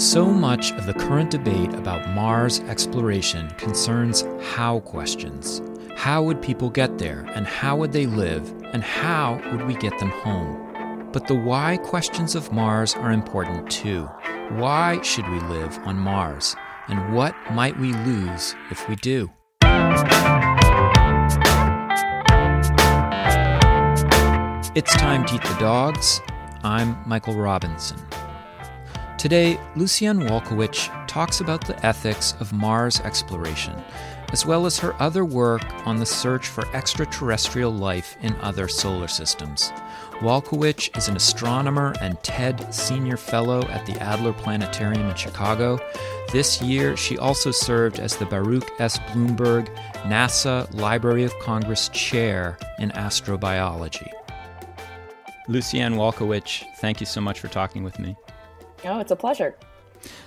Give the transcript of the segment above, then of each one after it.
So much of the current debate about Mars exploration concerns how questions. How would people get there, and how would they live, and how would we get them home? But the why questions of Mars are important too. Why should we live on Mars? And what might we lose if we do? It's time to eat the dogs. I'm Michael Robinson. Today, Lucienne Walkowicz talks about the ethics of Mars exploration, as well as her other work on the search for extraterrestrial life in other solar systems. Walkowicz is an astronomer and TED Senior Fellow at the Adler Planetarium in Chicago. This year, she also served as the Baruch S. Blumberg NASA Library of Congress Chair in Astrobiology. Lucienne Walkowicz, thank you so much for talking with me. Oh, it's a pleasure.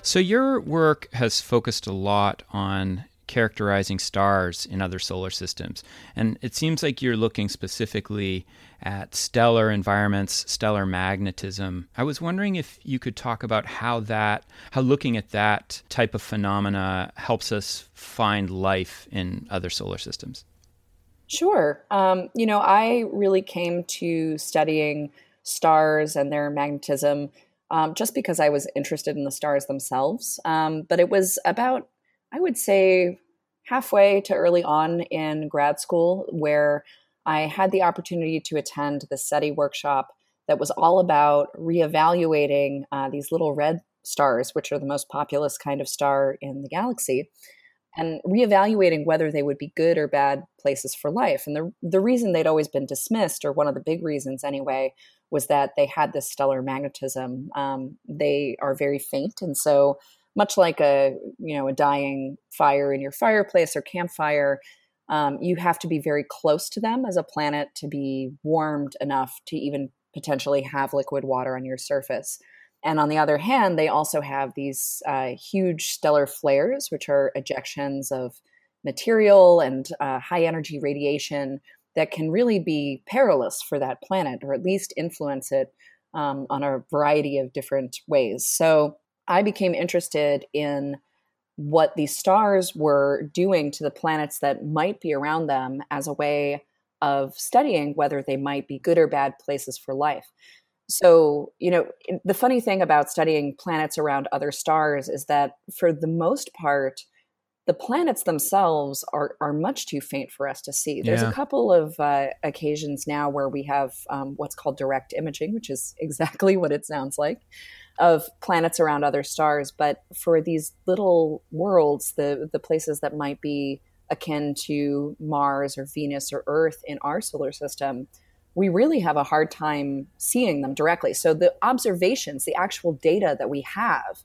So, your work has focused a lot on characterizing stars in other solar systems. And it seems like you're looking specifically at stellar environments, stellar magnetism. I was wondering if you could talk about how that, how looking at that type of phenomena helps us find life in other solar systems. Sure. Um, you know, I really came to studying stars and their magnetism um, just because I was interested in the stars themselves. Um, but it was about, I would say, halfway to early on in grad school where I had the opportunity to attend the SETI workshop that was all about reevaluating uh, these little red stars, which are the most populous kind of star in the galaxy, and reevaluating whether they would be good or bad places for life. And the, the reason they'd always been dismissed, or one of the big reasons anyway, was that they had this stellar magnetism. Um, they are very faint, and so much like a you know a dying fire in your fireplace or campfire, um, you have to be very close to them as a planet to be warmed enough to even potentially have liquid water on your surface. And on the other hand, they also have these uh, huge stellar flares, which are ejections of material and uh, high energy radiation that can really be perilous for that planet or at least influence it um, on a variety of different ways. So I became interested in what these stars were doing to the planets that might be around them as a way of studying whether they might be good or bad places for life. So, you know, the funny thing about studying planets around other stars is that for the most part, the planets themselves are, are much too faint for us to see. There's yeah. a couple of uh, occasions now where we have um, what's called direct imaging, which is exactly what it sounds like, of planets around other stars. But for these little worlds, the the places that might be akin to Mars or Venus or Earth in our solar system, we really have a hard time seeing them directly. So the observations, the actual data that we have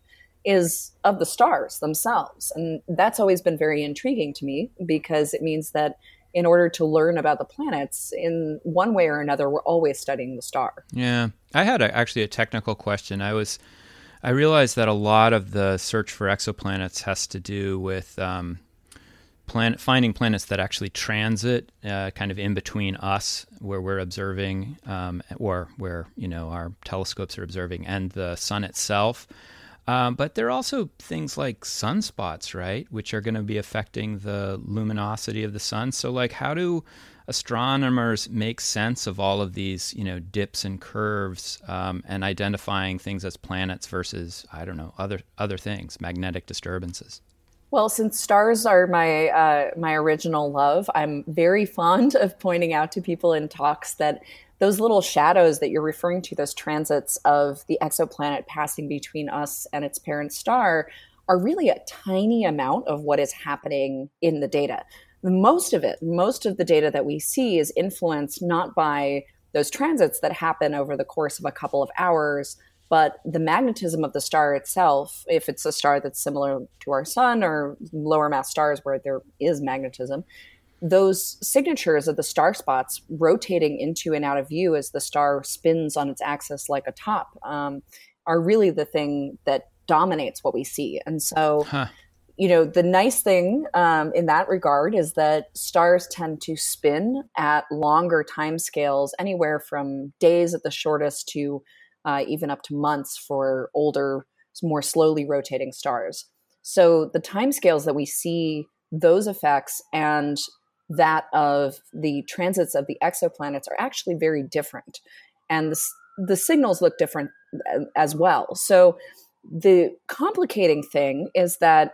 is of the stars themselves. And that's always been very intriguing to me because it means that in order to learn about the planets in one way or another, we're always studying the star. Yeah. I had a, actually a technical question. I was, I realized that a lot of the search for exoplanets has to do with um, planet, finding planets that actually transit uh, kind of in between us, where we're observing, um, or where you know our telescopes are observing, and the sun itself. Um, but there are also things like sunspots, right, which are going to be affecting the luminosity of the sun. So, like, how do astronomers make sense of all of these, you know, dips and curves, um, and identifying things as planets versus, I don't know, other other things, magnetic disturbances? Well, since stars are my uh, my original love, I'm very fond of pointing out to people in talks that those little shadows that you're referring to, those transits of the exoplanet passing between us and its parent star, are really a tiny amount of what is happening in the data. Most of it, most of the data that we see is influenced not by those transits that happen over the course of a couple of hours, but the magnetism of the star itself, if it's a star that's similar to our sun or lower mass stars where there is magnetism, those signatures of the star spots rotating into and out of view as the star spins on its axis like a top um, are really the thing that dominates what we see. And so, huh. you know, the nice thing um, in that regard is that stars tend to spin at longer time scales, anywhere from days at the shortest to uh, even up to months for older more slowly rotating stars. So the timescales that we see those effects and that of the transits of the exoplanets are actually very different. And the, the signals look different uh, as well. So the complicating thing is that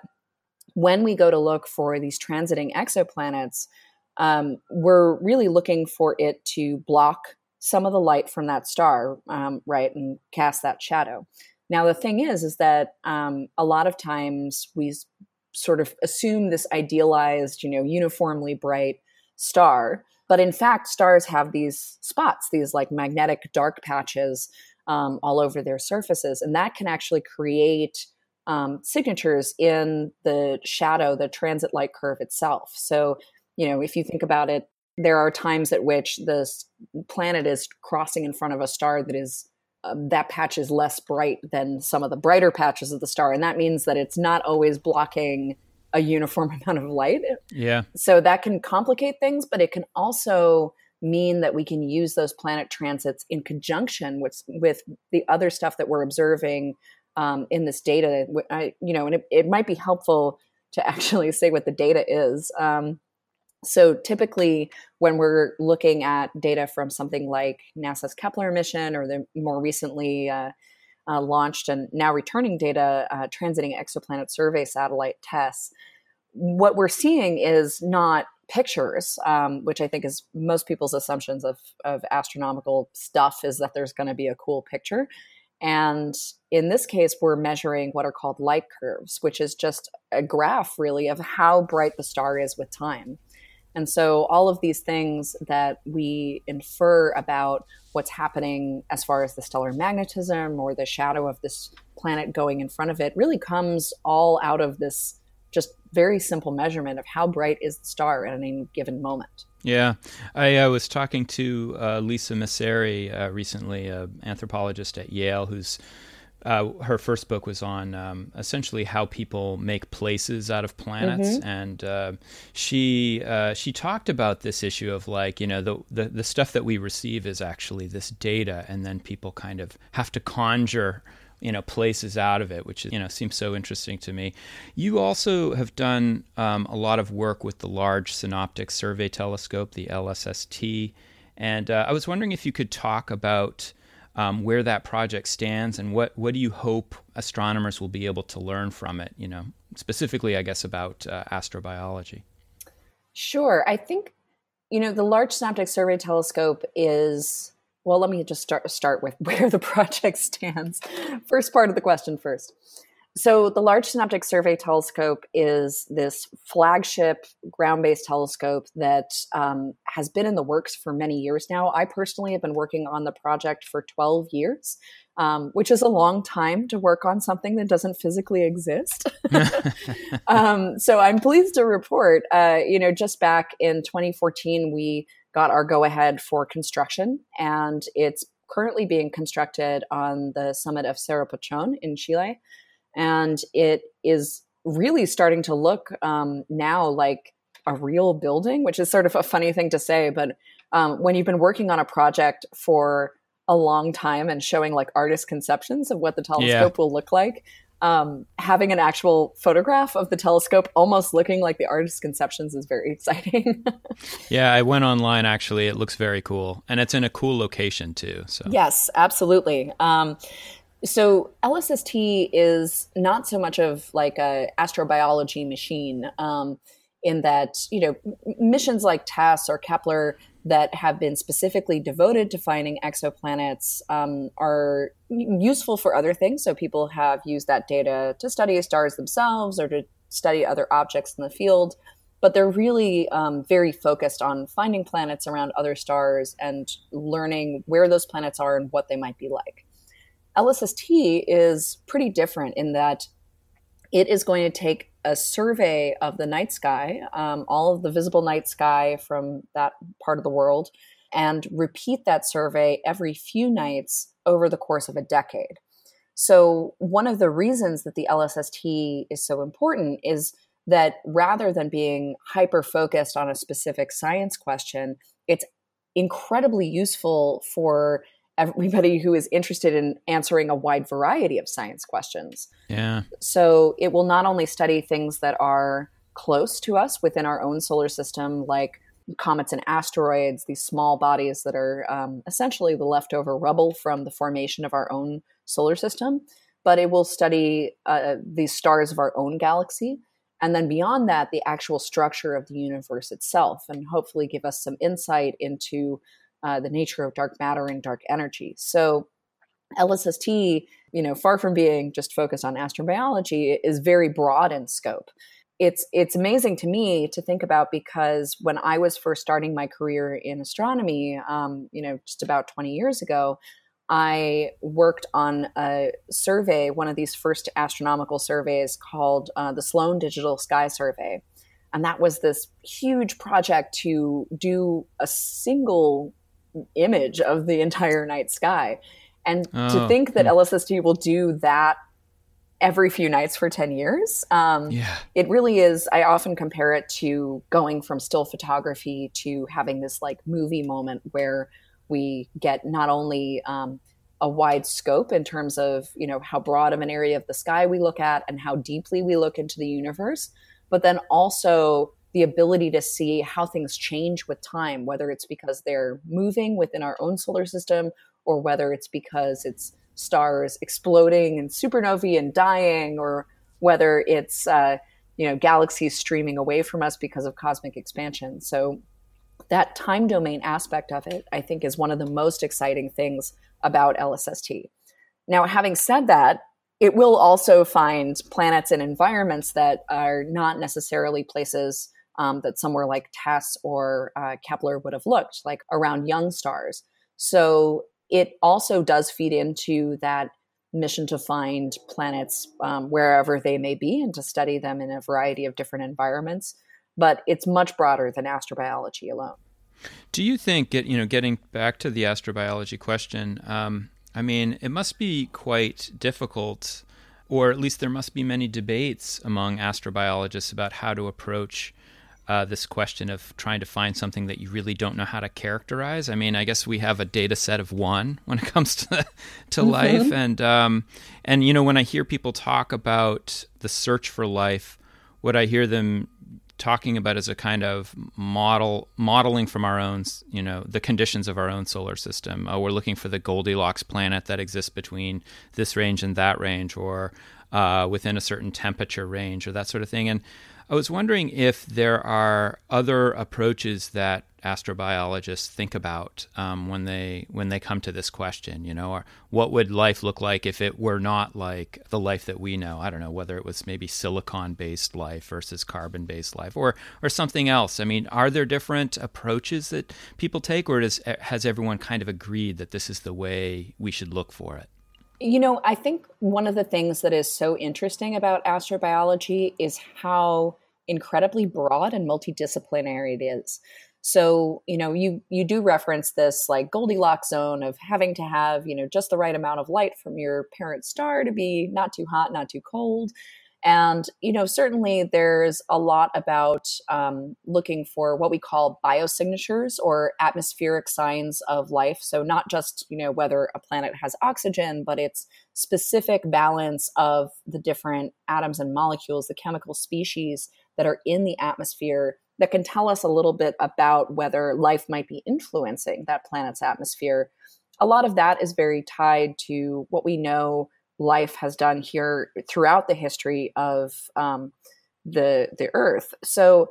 when we go to look for these transiting exoplanets, um, we're really looking for it to block some of the light from that star, um, right, and cast that shadow. Now the thing is, is that um, a lot of times we sort of assume this idealized, you know, uniformly bright star, but in fact, stars have these spots, these like magnetic dark patches um, all over their surfaces, and that can actually create um, signatures in the shadow, the transit light curve itself. So, you know, if you think about it, there are times at which the planet is crossing in front of a star that is um, that patch is less bright than some of the brighter patches of the star, and that means that it's not always blocking a uniform amount of light. Yeah. So that can complicate things, but it can also mean that we can use those planet transits in conjunction with with the other stuff that we're observing um, in this data. I, you know, and it, it, might be helpful to actually say what the data is. Um, so typically, when we're looking at data from something like NASA's Kepler mission or the more recently uh, uh, launched and now returning data, uh, transiting exoplanet survey satellite TESS, what we're seeing is not pictures, um, which I think is most people's assumptions of, of astronomical stuff is that there's going to be a cool picture. And in this case, we're measuring what are called light curves, which is just a graph really of how bright the star is with time. And so, all of these things that we infer about what's happening as far as the stellar magnetism or the shadow of this planet going in front of it really comes all out of this just very simple measurement of how bright is the star at any given moment. Yeah, I was talking to uh, Lisa Messeri uh, recently, an anthropologist at Yale, who's uh, her first book was on um, essentially how people make places out of planets, mm-hmm. and uh, she uh, she talked about this issue of like you know the, the the stuff that we receive is actually this data, and then people kind of have to conjure you know places out of it, which you know seems so interesting to me. You also have done um, a lot of work with the Large Synoptic Survey Telescope, the LSST, and uh, I was wondering if you could talk about um, where that project stands and what, what do you hope astronomers will be able to learn from it, you know, specifically, I guess, about uh, astrobiology? Sure. I think, you know, the Large Synoptic Survey Telescope is, well, let me just start, start with where the project stands. First part of the question first. So, the Large Synoptic Survey Telescope is this flagship ground based telescope that um, has been in the works for many years now. I personally have been working on the project for 12 years, um, which is a long time to work on something that doesn't physically exist. um, so, I'm pleased to report, uh, you know, just back in 2014, we got our go ahead for construction, and it's currently being constructed on the summit of Cerro Pachon in Chile and it is really starting to look um, now like a real building, which is sort of a funny thing to say. But um, when you've been working on a project for a long time and showing like artist conceptions of what the telescope yeah. will look like, um, having an actual photograph of the telescope almost looking like the artist's conceptions is very exciting. yeah, I went online actually. It looks very cool. And it's in a cool location too. So Yes, absolutely. Um, so LSST is not so much of like a astrobiology machine um, in that you know missions like TESS or Kepler that have been specifically devoted to finding exoplanets um, are useful for other things. So people have used that data to study stars themselves or to study other objects in the field. But they're really um, very focused on finding planets around other stars and learning where those planets are and what they might be like. LSST is pretty different in that it is going to take a survey of the night sky, um, all of the visible night sky from that part of the world, and repeat that survey every few nights over the course of a decade. So, one of the reasons that the LSST is so important is that rather than being hyper focused on a specific science question, it's incredibly useful for everybody who is interested in answering a wide variety of science questions. Yeah. So it will not only study things that are close to us within our own solar system, like comets and asteroids, these small bodies that are um, essentially the leftover rubble from the formation of our own solar system, but it will study uh, these stars of our own galaxy. And then beyond that, the actual structure of the universe itself, and hopefully give us some insight into uh, the nature of dark matter and dark energy. So, LSST, you know, far from being just focused on astrobiology, is very broad in scope it's it's amazing to me to think about because when I was first starting my career in astronomy, um, you know, just about 20 years ago, I worked on a survey, one of these first astronomical surveys called uh, the Sloan Digital Sky Survey. And that was this huge project to do a single image of the entire night sky. And oh, to think that hmm. LSST will do that every few nights for 10 years. Um, yeah. It really is. I often compare it to going from still photography to having this like movie moment where we get not only um, a wide scope in terms of, you know, how broad of an area of the sky we look at and how deeply we look into the universe, but then also the ability to see how things change with time, whether it's because they're moving within our own solar system or whether it's because it's stars exploding and supernovae and dying, or whether it's uh, you know galaxies streaming away from us because of cosmic expansion. So that time domain aspect of it, I think, is one of the most exciting things about LSST. Now, having said that, it will also find planets and environments that are not necessarily places um, that somewhere like TESS or uh, Kepler would have looked, like around young stars. So it also does feed into that mission to find planets um, wherever they may be and to study them in a variety of different environments. But it's much broader than astrobiology alone. Do you think, you know, getting back to the astrobiology question, um, I mean, it must be quite difficult, or at least there must be many debates among astrobiologists about how to approach uh, this question of trying to find something that you really don't know how to characterize. I mean, I guess we have a data set of one when it comes to to mm-hmm. life, and um, and you know, when I hear people talk about the search for life, what I hear them talking about is a kind of model modeling from our own, you know, the conditions of our own solar system. Uh, we're looking for the Goldilocks planet that exists between this range and that range, or uh, within a certain temperature range, or that sort of thing, and I was wondering if there are other approaches that astrobiologists think about um, when they when they come to this question. You know, or what would life look like if it were not like the life that we know? I don't know whether it was maybe silicon-based life versus carbon-based life, or or something else. I mean, are there different approaches that people take, or does, has everyone kind of agreed that this is the way we should look for it? You know, I think one of the things that is so interesting about astrobiology is how incredibly broad and multidisciplinary it is. So, you know, you you do reference this like Goldilocks zone of having to have, you know, just the right amount of light from your parent star to be not too hot, not too cold. And, you know, certainly there's a lot about um, looking for what we call biosignatures or atmospheric signs of life. So, not just, you know, whether a planet has oxygen, but its specific balance of the different atoms and molecules, the chemical species that are in the atmosphere that can tell us a little bit about whether life might be influencing that planet's atmosphere. A lot of that is very tied to what we know life has done here throughout the history of um, the the Earth. So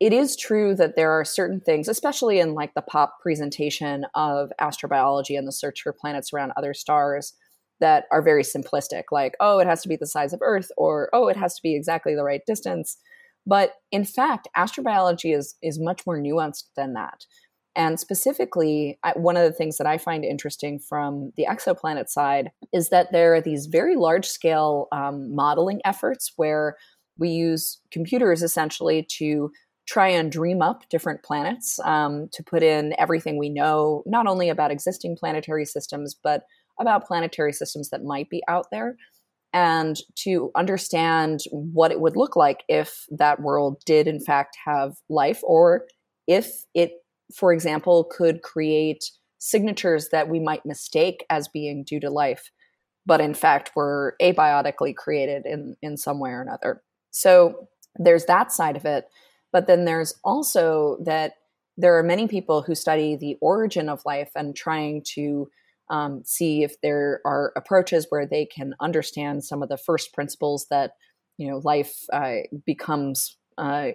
it is true that there are certain things, especially in like the pop presentation of astrobiology and the search for planets around other stars, that are very simplistic. Like, oh, it has to be the size of Earth, or oh, it has to be exactly the right distance. But in fact, astrobiology is is much more nuanced than that. And specifically, one of the things that I find interesting from the exoplanet side is that there are these very large scale um, modeling efforts where we use computers essentially to try and dream up different planets, um, to put in everything we know, not only about existing planetary systems, but about planetary systems that might be out there, and to understand what it would look like if that world did, in fact, have life, or if it for example, could create signatures that we might mistake as being due to life, but in fact were abiotically created in, in some way or another. So there's that side of it. But then there's also that there are many people who study the origin of life and trying to um, see if there are approaches where they can understand some of the first principles that you know life uh, becomes uh,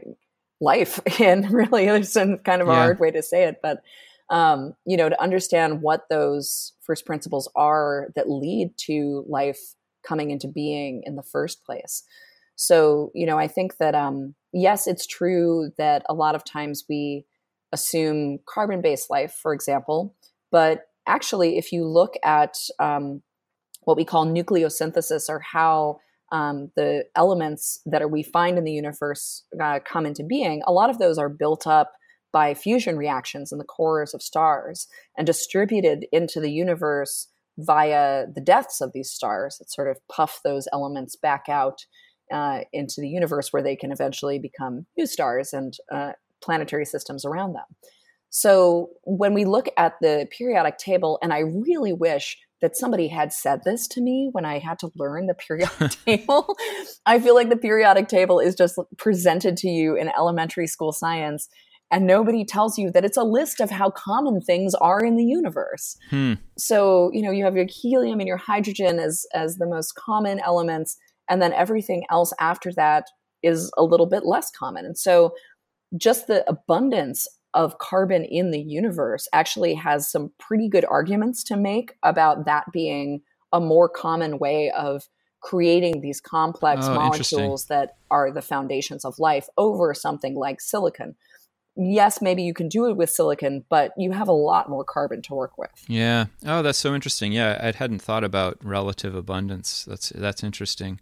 life and really there's some kind of a yeah. hard way to say it but um, you know to understand what those first principles are that lead to life coming into being in the first place so you know i think that um, yes it's true that a lot of times we assume carbon based life for example but actually if you look at um, what we call nucleosynthesis or how um, the elements that are, we find in the universe uh, come into being, a lot of those are built up by fusion reactions in the cores of stars and distributed into the universe via the deaths of these stars that sort of puff those elements back out uh, into the universe where they can eventually become new stars and uh, planetary systems around them. So when we look at the periodic table, and I really wish that somebody had said this to me when I had to learn the periodic table. I feel like the periodic table is just presented to you in elementary school science and nobody tells you that it's a list of how common things are in the universe. Hmm. So, you know, you have your helium and your hydrogen as as the most common elements and then everything else after that is a little bit less common. And so just the abundance of carbon in the universe actually has some pretty good arguments to make about that being a more common way of creating these complex oh, molecules that are the foundations of life over something like silicon. Yes, maybe you can do it with silicon, but you have a lot more carbon to work with. Yeah. Oh, that's so interesting. Yeah, I hadn't thought about relative abundance. That's that's interesting.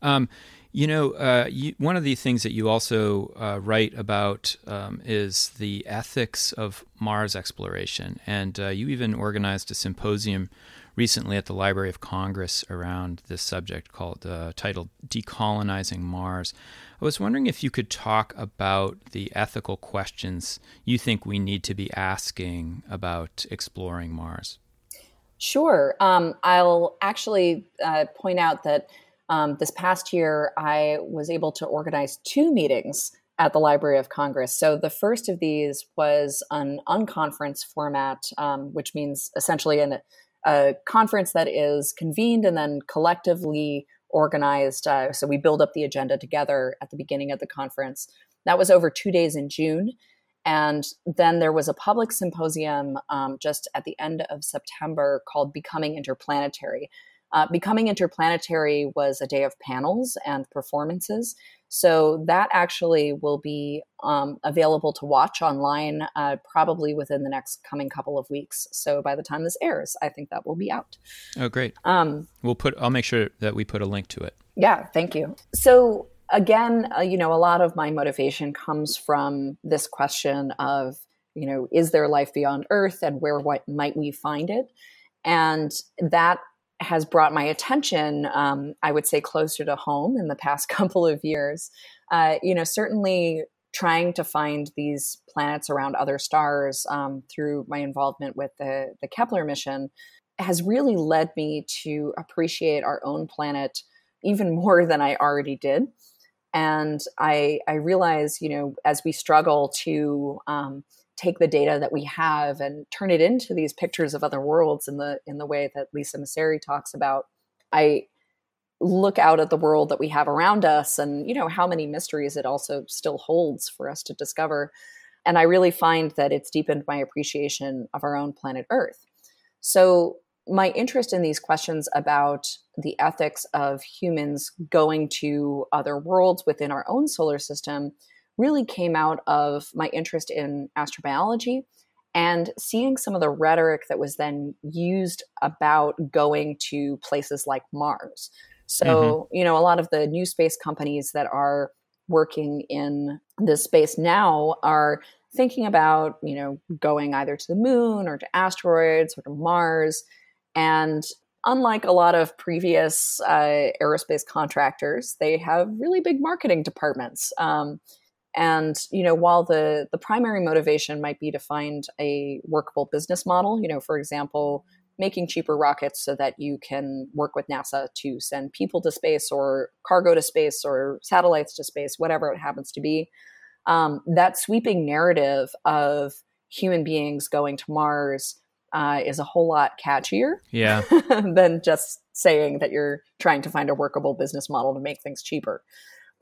Um, you know, uh, you, one of the things that you also uh, write about um, is the ethics of Mars exploration. And uh, you even organized a symposium recently at the Library of Congress around this subject called uh, titled Decolonizing Mars. I was wondering if you could talk about the ethical questions you think we need to be asking about exploring Mars. Sure. Um, I'll actually uh, point out that um, this past year, I was able to organize two meetings at the Library of Congress. So the first of these was an unconference format, um, which means essentially an, a conference that is convened and then collectively organized. Uh, so we build up the agenda together at the beginning of the conference. That was over two days in June. And then there was a public symposium um, just at the end of September called Becoming Interplanetary, uh, Becoming Interplanetary was a day of panels and performances. So that actually will be um, available to watch online uh, probably within the next coming couple of weeks. So by the time this airs, I think that will be out. Oh, great. Um, we'll put. I'll make sure that we put a link to it. Yeah, thank you. So again, uh, you know, a lot of my motivation comes from this question of, you know, is there life beyond Earth, and where what might we find it? And that has brought my attention, um, I would say, closer to home in the past couple of years. Uh, you know, certainly trying to find these planets around other stars um, through my involvement with the, the Kepler mission has really led me to appreciate our own planet even more than I already did. And I, I realize, you know, as we struggle to um, take the data that we have and turn it into these pictures of other worlds in the in the way that Lisa Messeri talks about. I look out at the world that we have around us and you know how many mysteries it also still holds for us to discover and i really find that it's deepened my appreciation of our own planet earth so my interest in these questions about the ethics of humans going to other worlds within our own solar system really came out of my interest in astrobiology and seeing some of the rhetoric that was then used about going to places like Mars. So, mm-hmm. you know, a lot of the new space companies that are working in this space now are thinking about, you know, going either to the moon or to asteroids or to Mars. And unlike a lot of previous uh, aerospace contractors, they have really big marketing departments. Um, And you know, while the the primary motivation might be to find a workable business model, you know, for example, making cheaper rockets so that you can work with NASA to send people to space or cargo to space or satellites to space, whatever it happens to be. Um, that sweeping narrative of human beings going to Mars uh, is a whole lot catchier yeah. than just saying that you're trying to find a workable business model to make things cheaper.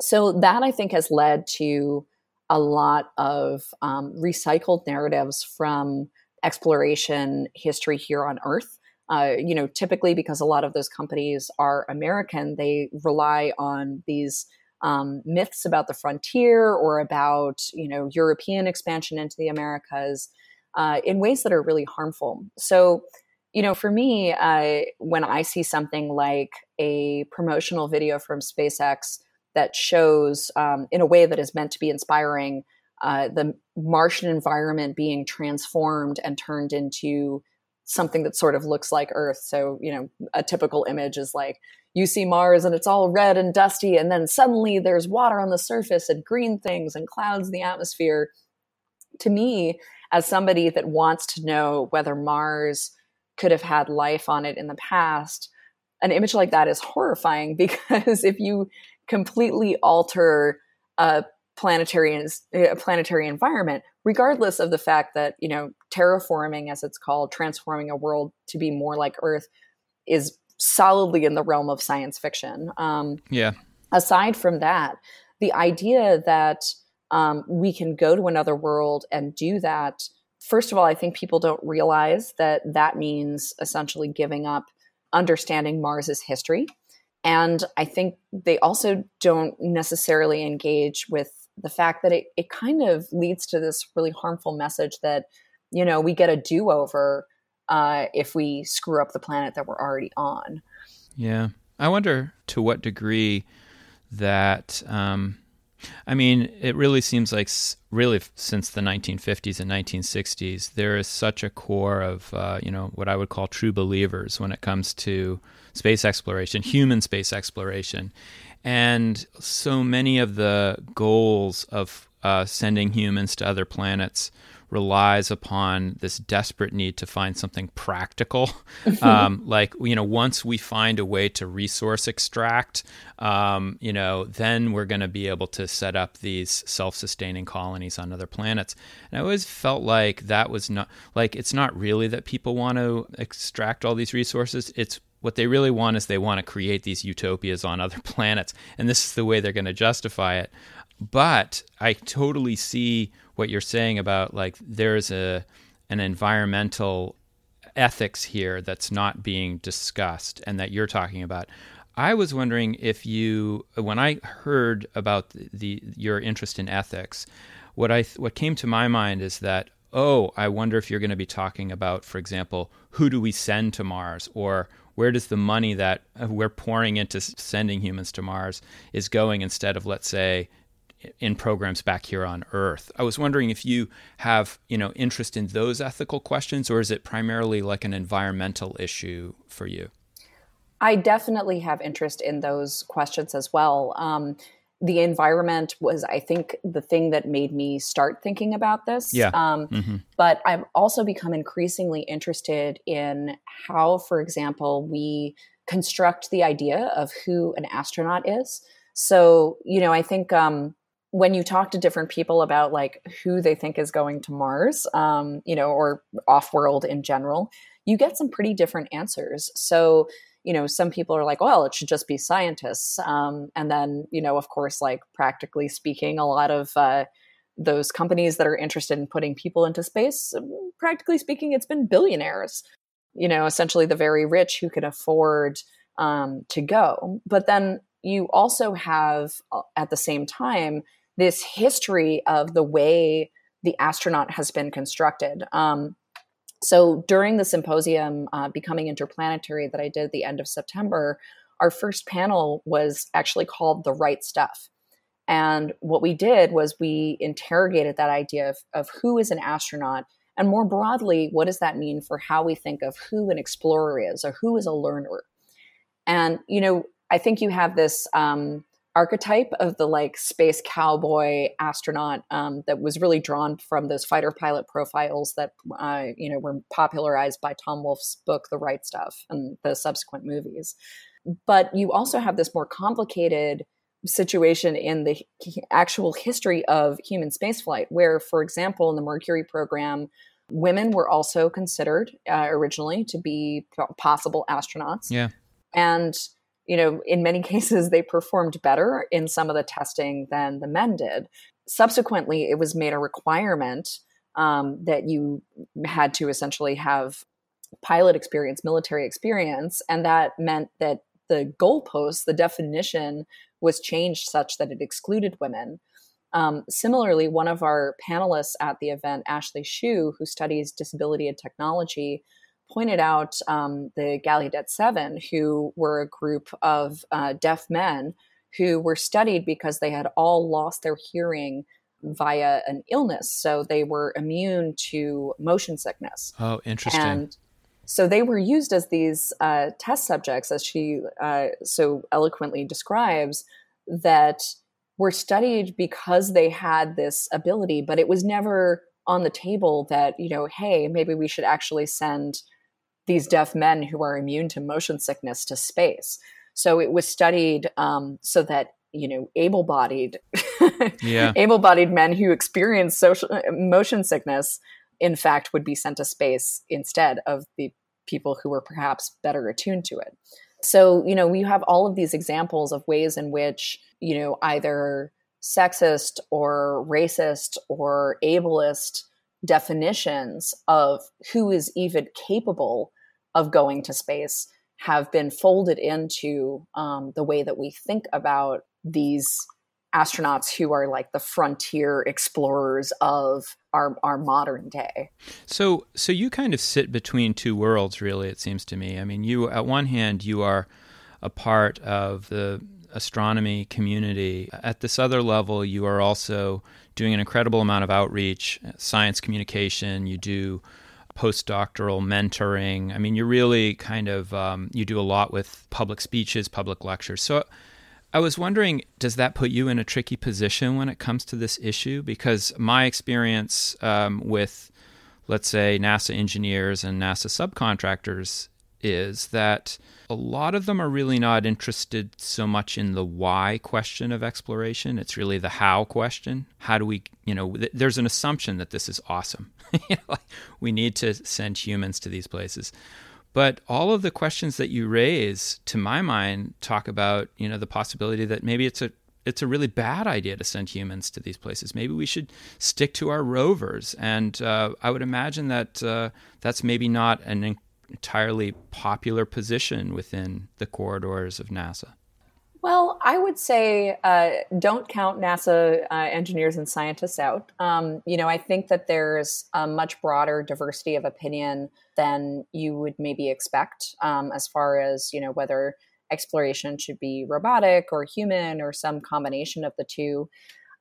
So that I think has led to a lot of um, recycled narratives from exploration history here on Earth. Uh, you know, typically because a lot of those companies are American, they rely on these um, myths about the frontier or about you know European expansion into the Americas uh, in ways that are really harmful. So, you know, for me, uh, when I see something like a promotional video from SpaceX that shows, um, in a way that is meant to be inspiring, uh, the Martian environment being transformed and turned into something that sort of looks like Earth. So, you know, a typical image is like you see Mars and it's all red and dusty, and then suddenly there's water on the surface and green things and clouds in the atmosphere. To me, as somebody that wants to know whether Mars could have had life on it in the past, an image like that is horrifying because if you completely alter a planetary a planetary environment, regardless of the fact that you know terraforming, as it's called, transforming a world to be more like Earth, is solidly in the realm of science fiction. Um, yeah. Aside from that, the idea that um, we can go to another world and do that. First of all, I think people don't realize that that means essentially giving up understanding Mars's history. And I think they also don't necessarily engage with the fact that it, it kind of leads to this really harmful message that, you know, we get a do over uh, if we screw up the planet that we're already on. Yeah. I wonder to what degree that. Um, I mean, it really seems like, really, since the 1950s and 1960s, there is such a core of, uh, you know, what I would call true believers when it comes to space exploration, human space exploration. And so many of the goals of uh, sending humans to other planets relies upon this desperate need to find something practical. um, like, you know, once we find a way to resource extract, um, you know, then we're going to be able to set up these self sustaining colonies on other planets. And I always felt like that was not, like, it's not really that people want to extract all these resources. It's what they really want is they want to create these utopias on other planets. And this is the way they're going to justify it. But I totally see what you're saying about like there's a an environmental ethics here that's not being discussed and that you're talking about. I was wondering if you, when I heard about the, the your interest in ethics, what I what came to my mind is that oh, I wonder if you're going to be talking about, for example, who do we send to Mars, or where does the money that uh, we're pouring into sending humans to Mars is going instead of, let's say, in programs back here on earth. I was wondering if you have you know interest in those ethical questions or is it primarily like an environmental issue for you? I definitely have interest in those questions as well. Um, the environment was i think the thing that made me start thinking about this. Yeah. Um, mm-hmm. but i've also become increasingly interested in how for example we construct the idea of who an astronaut is. So you know i think um, when you talk to different people about like who they think is going to Mars, um, you know, or off world in general, you get some pretty different answers. So, you know, some people are like, well, it should just be scientists. Um, and then, you know, of course, like practically speaking, a lot of uh, those companies that are interested in putting people into space, practically speaking, it's been billionaires, you know, essentially the very rich who can afford um, to go. But then you also have, uh, at the same time, this history of the way the astronaut has been constructed. Um, so during the symposium, uh, Becoming Interplanetary, that I did at the end of September, our first panel was actually called The Right Stuff. And what we did was we interrogated that idea of, of who is an astronaut, and more broadly, what does that mean for how we think of who an explorer is or who is a learner? And, you know, I think you have this um, archetype of the like space cowboy astronaut um, that was really drawn from those fighter pilot profiles that uh, you know were popularized by Tom Wolfe's book The Right Stuff and the subsequent movies. But you also have this more complicated situation in the actual history of human spaceflight, where, for example, in the Mercury program, women were also considered uh, originally to be possible astronauts. Yeah. And you know, in many cases, they performed better in some of the testing than the men did. Subsequently, it was made a requirement um, that you had to essentially have pilot experience, military experience, and that meant that the goalposts, the definition, was changed such that it excluded women. Um, similarly, one of our panelists at the event, Ashley Shew, who studies disability and technology, pointed out um, the Gallaudet Seven, who were a group of uh, deaf men who were studied because they had all lost their hearing via an illness. So they were immune to motion sickness. Oh, interesting. And so they were used as these uh, test subjects, as she uh, so eloquently describes, that were studied because they had this ability, but it was never on the table that, you know, hey, maybe we should actually send these deaf men who are immune to motion sickness to space. So it was studied um, so that you know able-bodied, yeah. able-bodied men who experience social motion sickness, in fact, would be sent to space instead of the people who were perhaps better attuned to it. So you know we have all of these examples of ways in which you know either sexist or racist or ableist definitions of who is even capable of going to space have been folded into um, the way that we think about these astronauts who are like the frontier explorers of our, our modern day. So so you kind of sit between two worlds really it seems to me. I mean you at one hand you are a part of the astronomy community. At this other level you are also doing an incredible amount of outreach, science communication, you do postdoctoral mentoring. I mean, you're really kind of um, you do a lot with public speeches, public lectures. So I was wondering, does that put you in a tricky position when it comes to this issue? Because my experience um, with, let's say, NASA engineers and NASA subcontractors is that a lot of them are really not interested so much in the why question of exploration. It's really the how question. How do we, you know, th- there's an assumption that this is awesome. we need to send humans to these places. But all of the questions that you raise, to my mind, talk about, you know, the possibility that maybe it's a it's a really bad idea to send humans to these places. Maybe we should stick to our rovers. And uh, I would imagine that uh, that's maybe not an entirely popular position within the corridors of NASA? Well, I would say uh, don't count NASA uh, engineers and scientists out. Um, you know, I think that there's a much broader diversity of opinion than you would maybe expect um, as far as, you know, whether exploration should be robotic or human or some combination of the two.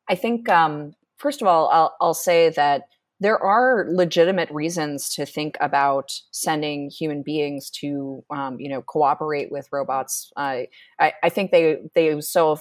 I think, um, first of all, I'll, I'll say that there are legitimate reasons to think about sending human beings to, um, you know, cooperate with robots. I, I think they they so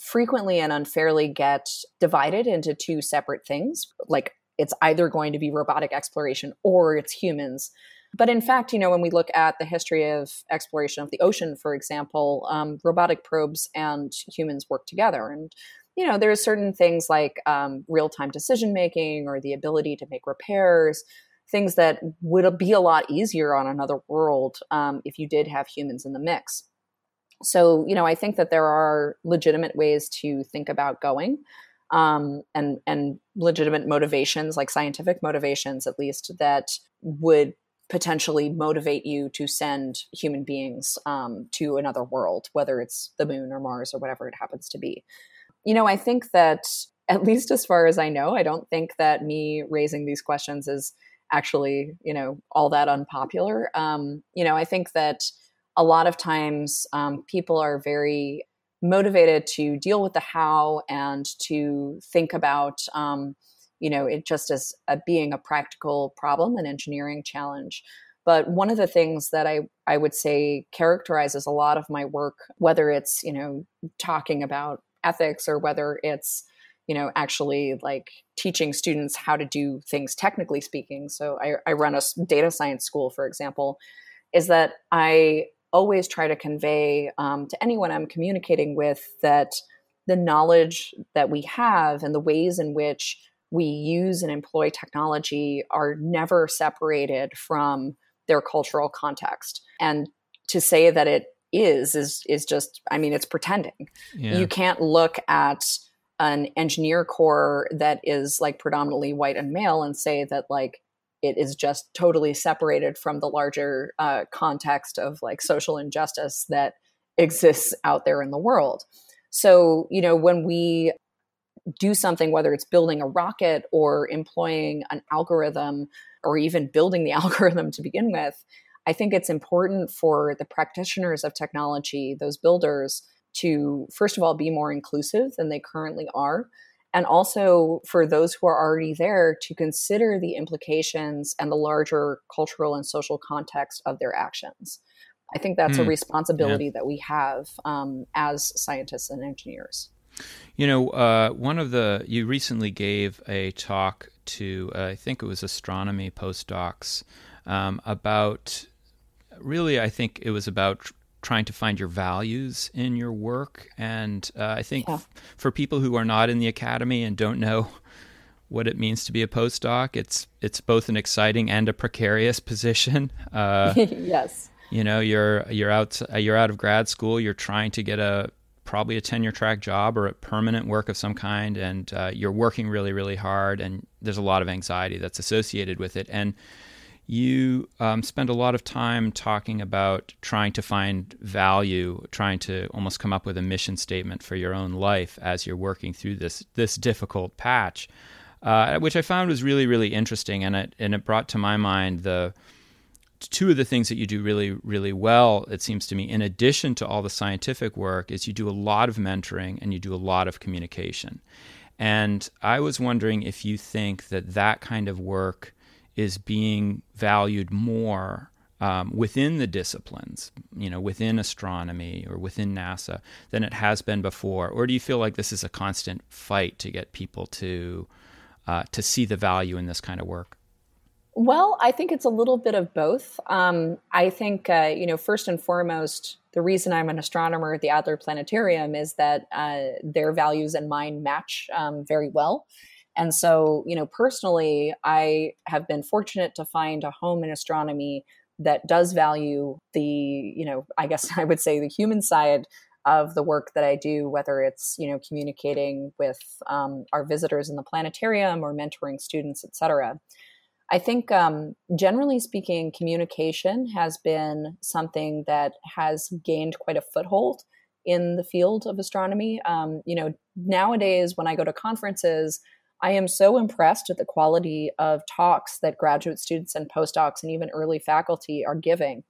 frequently and unfairly get divided into two separate things. Like it's either going to be robotic exploration or it's humans. But in fact, you know, when we look at the history of exploration of the ocean, for example, um, robotic probes and humans work together. And you know, there's certain things like um, real time decision making or the ability to make repairs, things that would be a lot easier on another world um, if you did have humans in the mix. So, you know, I think that there are legitimate ways to think about going. Um, and and legitimate motivations, like scientific motivations, at least, that would potentially motivate you to send human beings um, to another world, whether it's the moon or Mars or whatever it happens to be. You know, I think that, at least as far as I know, I don't think that me raising these questions is actually, you know, all that unpopular. Um, you know, I think that a lot of times um, people are very motivated to deal with the how and to think about, um, you know, it just as a, being a practical problem, an engineering challenge. But one of the things that I, I would say characterizes a lot of my work, whether it's, you know, talking about ethics or whether it's you know actually like teaching students how to do things technically speaking. So i, I run a data science school for example is that i always try to convey um, to anyone i'm communicating with that the knowledge that we have and the ways in which we use and employ technology are never separated from their cultural context. And to say that it is is is just i mean it's pretending yeah. you can't look at an engineer corps that is like predominantly white and male and say that like it is just totally separated from the larger uh, context of like social injustice that exists out there in the world so you know when we do something whether it's building a rocket or employing an algorithm or even building the algorithm to begin with i think it's important for the practitioners of technology those builders to, first of all, be more inclusive than they currently are. And also for those who are already there to consider the implications and the larger cultural and social context of their actions. I think that's a hmm. responsibility yeah. that we have um, as scientists and engineers. You know, uh, one of the, you recently gave a talk to, uh, I think it was astronomy postdocs, um, about really, I think it was about trying to find your values in your work. And uh, I think yeah. f- for people who are not in the academy and don't know what it means to be a postdoc, it's it's both an exciting and a precarious position. Uh, yes. You know, you're you're out you're out of grad school. You're trying to get a probably a tenure track job or a permanent work of some kind, and uh, you're working really really hard. And there's a lot of anxiety that's associated with it. And you um, spend a lot of time talking about trying to find value, trying to almost come up with a mission statement for your own life as you're working through this this difficult patch, uh, which I found was really really interesting, and it and it brought to my mind the two of the things that you do really really well. It seems to me, in addition to all the scientific work, is you do a lot of mentoring and you do a lot of communication, and I was wondering if you think that that kind of work is being valued more um, within the disciplines, you know, within astronomy or within NASA than it has been before? Or do you feel like this is a constant fight to get people to uh, to see the value in this kind of work? Well, I think it's a little bit of both. Um, I think, uh, you know, first and foremost, the reason I'm an astronomer at the Adler Planetarium is that uh, their values and mine match um, very well. And so, you know, personally, I have been fortunate to find a home in astronomy that does value the, you know, I guess I would say the human side of the work that I do, whether it's, you know, communicating with um, our visitors in the planetarium or mentoring students, et cetera. I think, um, generally speaking, communication has been something that has gained quite a foothold in the field of astronomy. Um, you know, nowadays when I go to conferences, I am so impressed at the quality of talks that graduate students and postdocs and even early faculty are giving.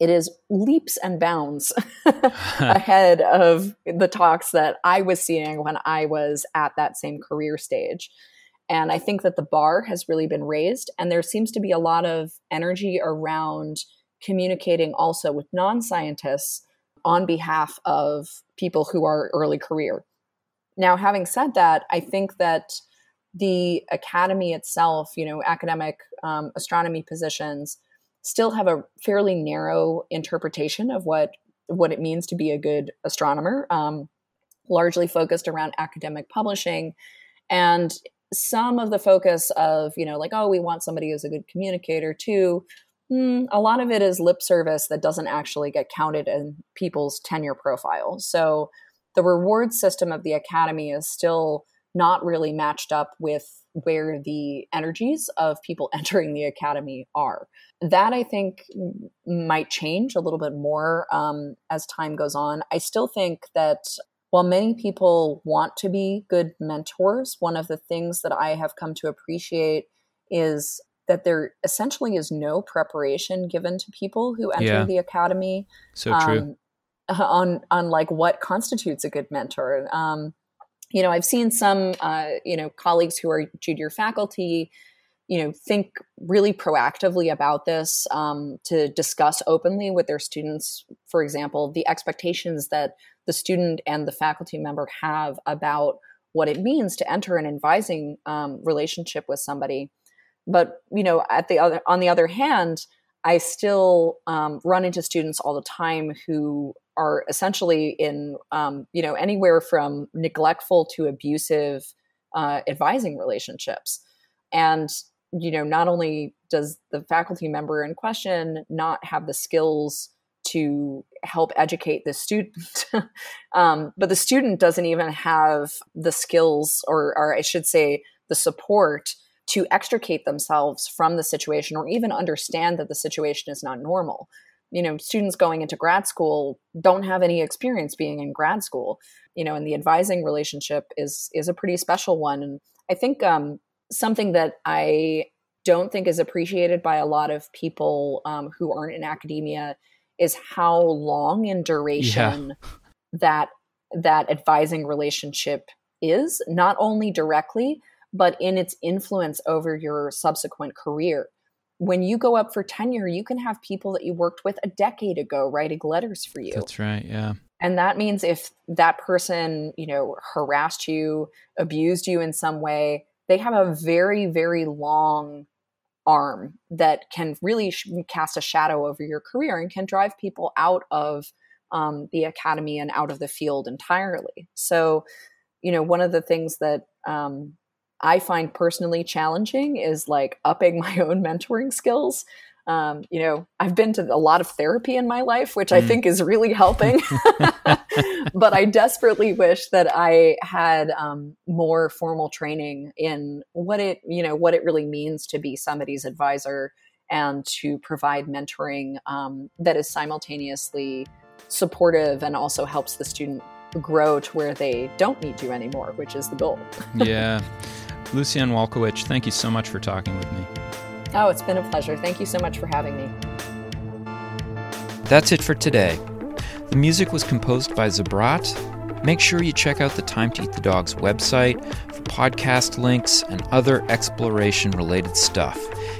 It is leaps and bounds ahead of the talks that I was seeing when I was at that same career stage. And I think that the bar has really been raised, and there seems to be a lot of energy around communicating also with non scientists on behalf of people who are early career. Now, having said that, I think that the academy itself, you know, academic um, astronomy positions still have a fairly narrow interpretation of what what it means to be a good astronomer, um, largely focused around academic publishing, and some of the focus of you know like oh we want somebody who's a good communicator too. Mm, a lot of it is lip service that doesn't actually get counted in people's tenure profile. So the reward system of the academy is still not really matched up with where the energies of people entering the academy are. That I think might change a little bit more um, as time goes on. I still think that while many people want to be good mentors, one of the things that I have come to appreciate is that there essentially is no preparation given to people who enter yeah. the academy. So true. Um, on on like what constitutes a good mentor. Um, you know, I've seen some, uh, you know, colleagues who are junior faculty you know think really proactively about this um, to discuss openly with their students for example the expectations that the student and the faculty member have about what it means to enter an advising um, relationship with somebody. But you know at the other on the other hand i still um, run into students all the time who are essentially in um, you know anywhere from neglectful to abusive uh, advising relationships. And you know not only does the faculty member in question not have the skills to help educate the student um, but the student doesn't even have the skills or, or i should say the support to extricate themselves from the situation or even understand that the situation is not normal you know students going into grad school don't have any experience being in grad school you know and the advising relationship is is a pretty special one and i think um, something that i don't think is appreciated by a lot of people um, who aren't in academia is how long in duration yeah. that that advising relationship is not only directly but in its influence over your subsequent career when you go up for tenure, you can have people that you worked with a decade ago writing letters for you. That's right. Yeah. And that means if that person, you know, harassed you, abused you in some way, they have a very, very long arm that can really cast a shadow over your career and can drive people out of um, the academy and out of the field entirely. So, you know, one of the things that um, I find personally challenging is like upping my own mentoring skills. Um, you know, I've been to a lot of therapy in my life, which I mm. think is really helping. but I desperately wish that I had um, more formal training in what it, you know, what it really means to be somebody's advisor and to provide mentoring um, that is simultaneously supportive and also helps the student grow to where they don't need you anymore, which is the goal. yeah. Lucianne Walkowicz, thank you so much for talking with me. Oh, it's been a pleasure. Thank you so much for having me. That's it for today. The music was composed by Zabrat. Make sure you check out the Time to Eat the Dog's website for podcast links and other exploration related stuff.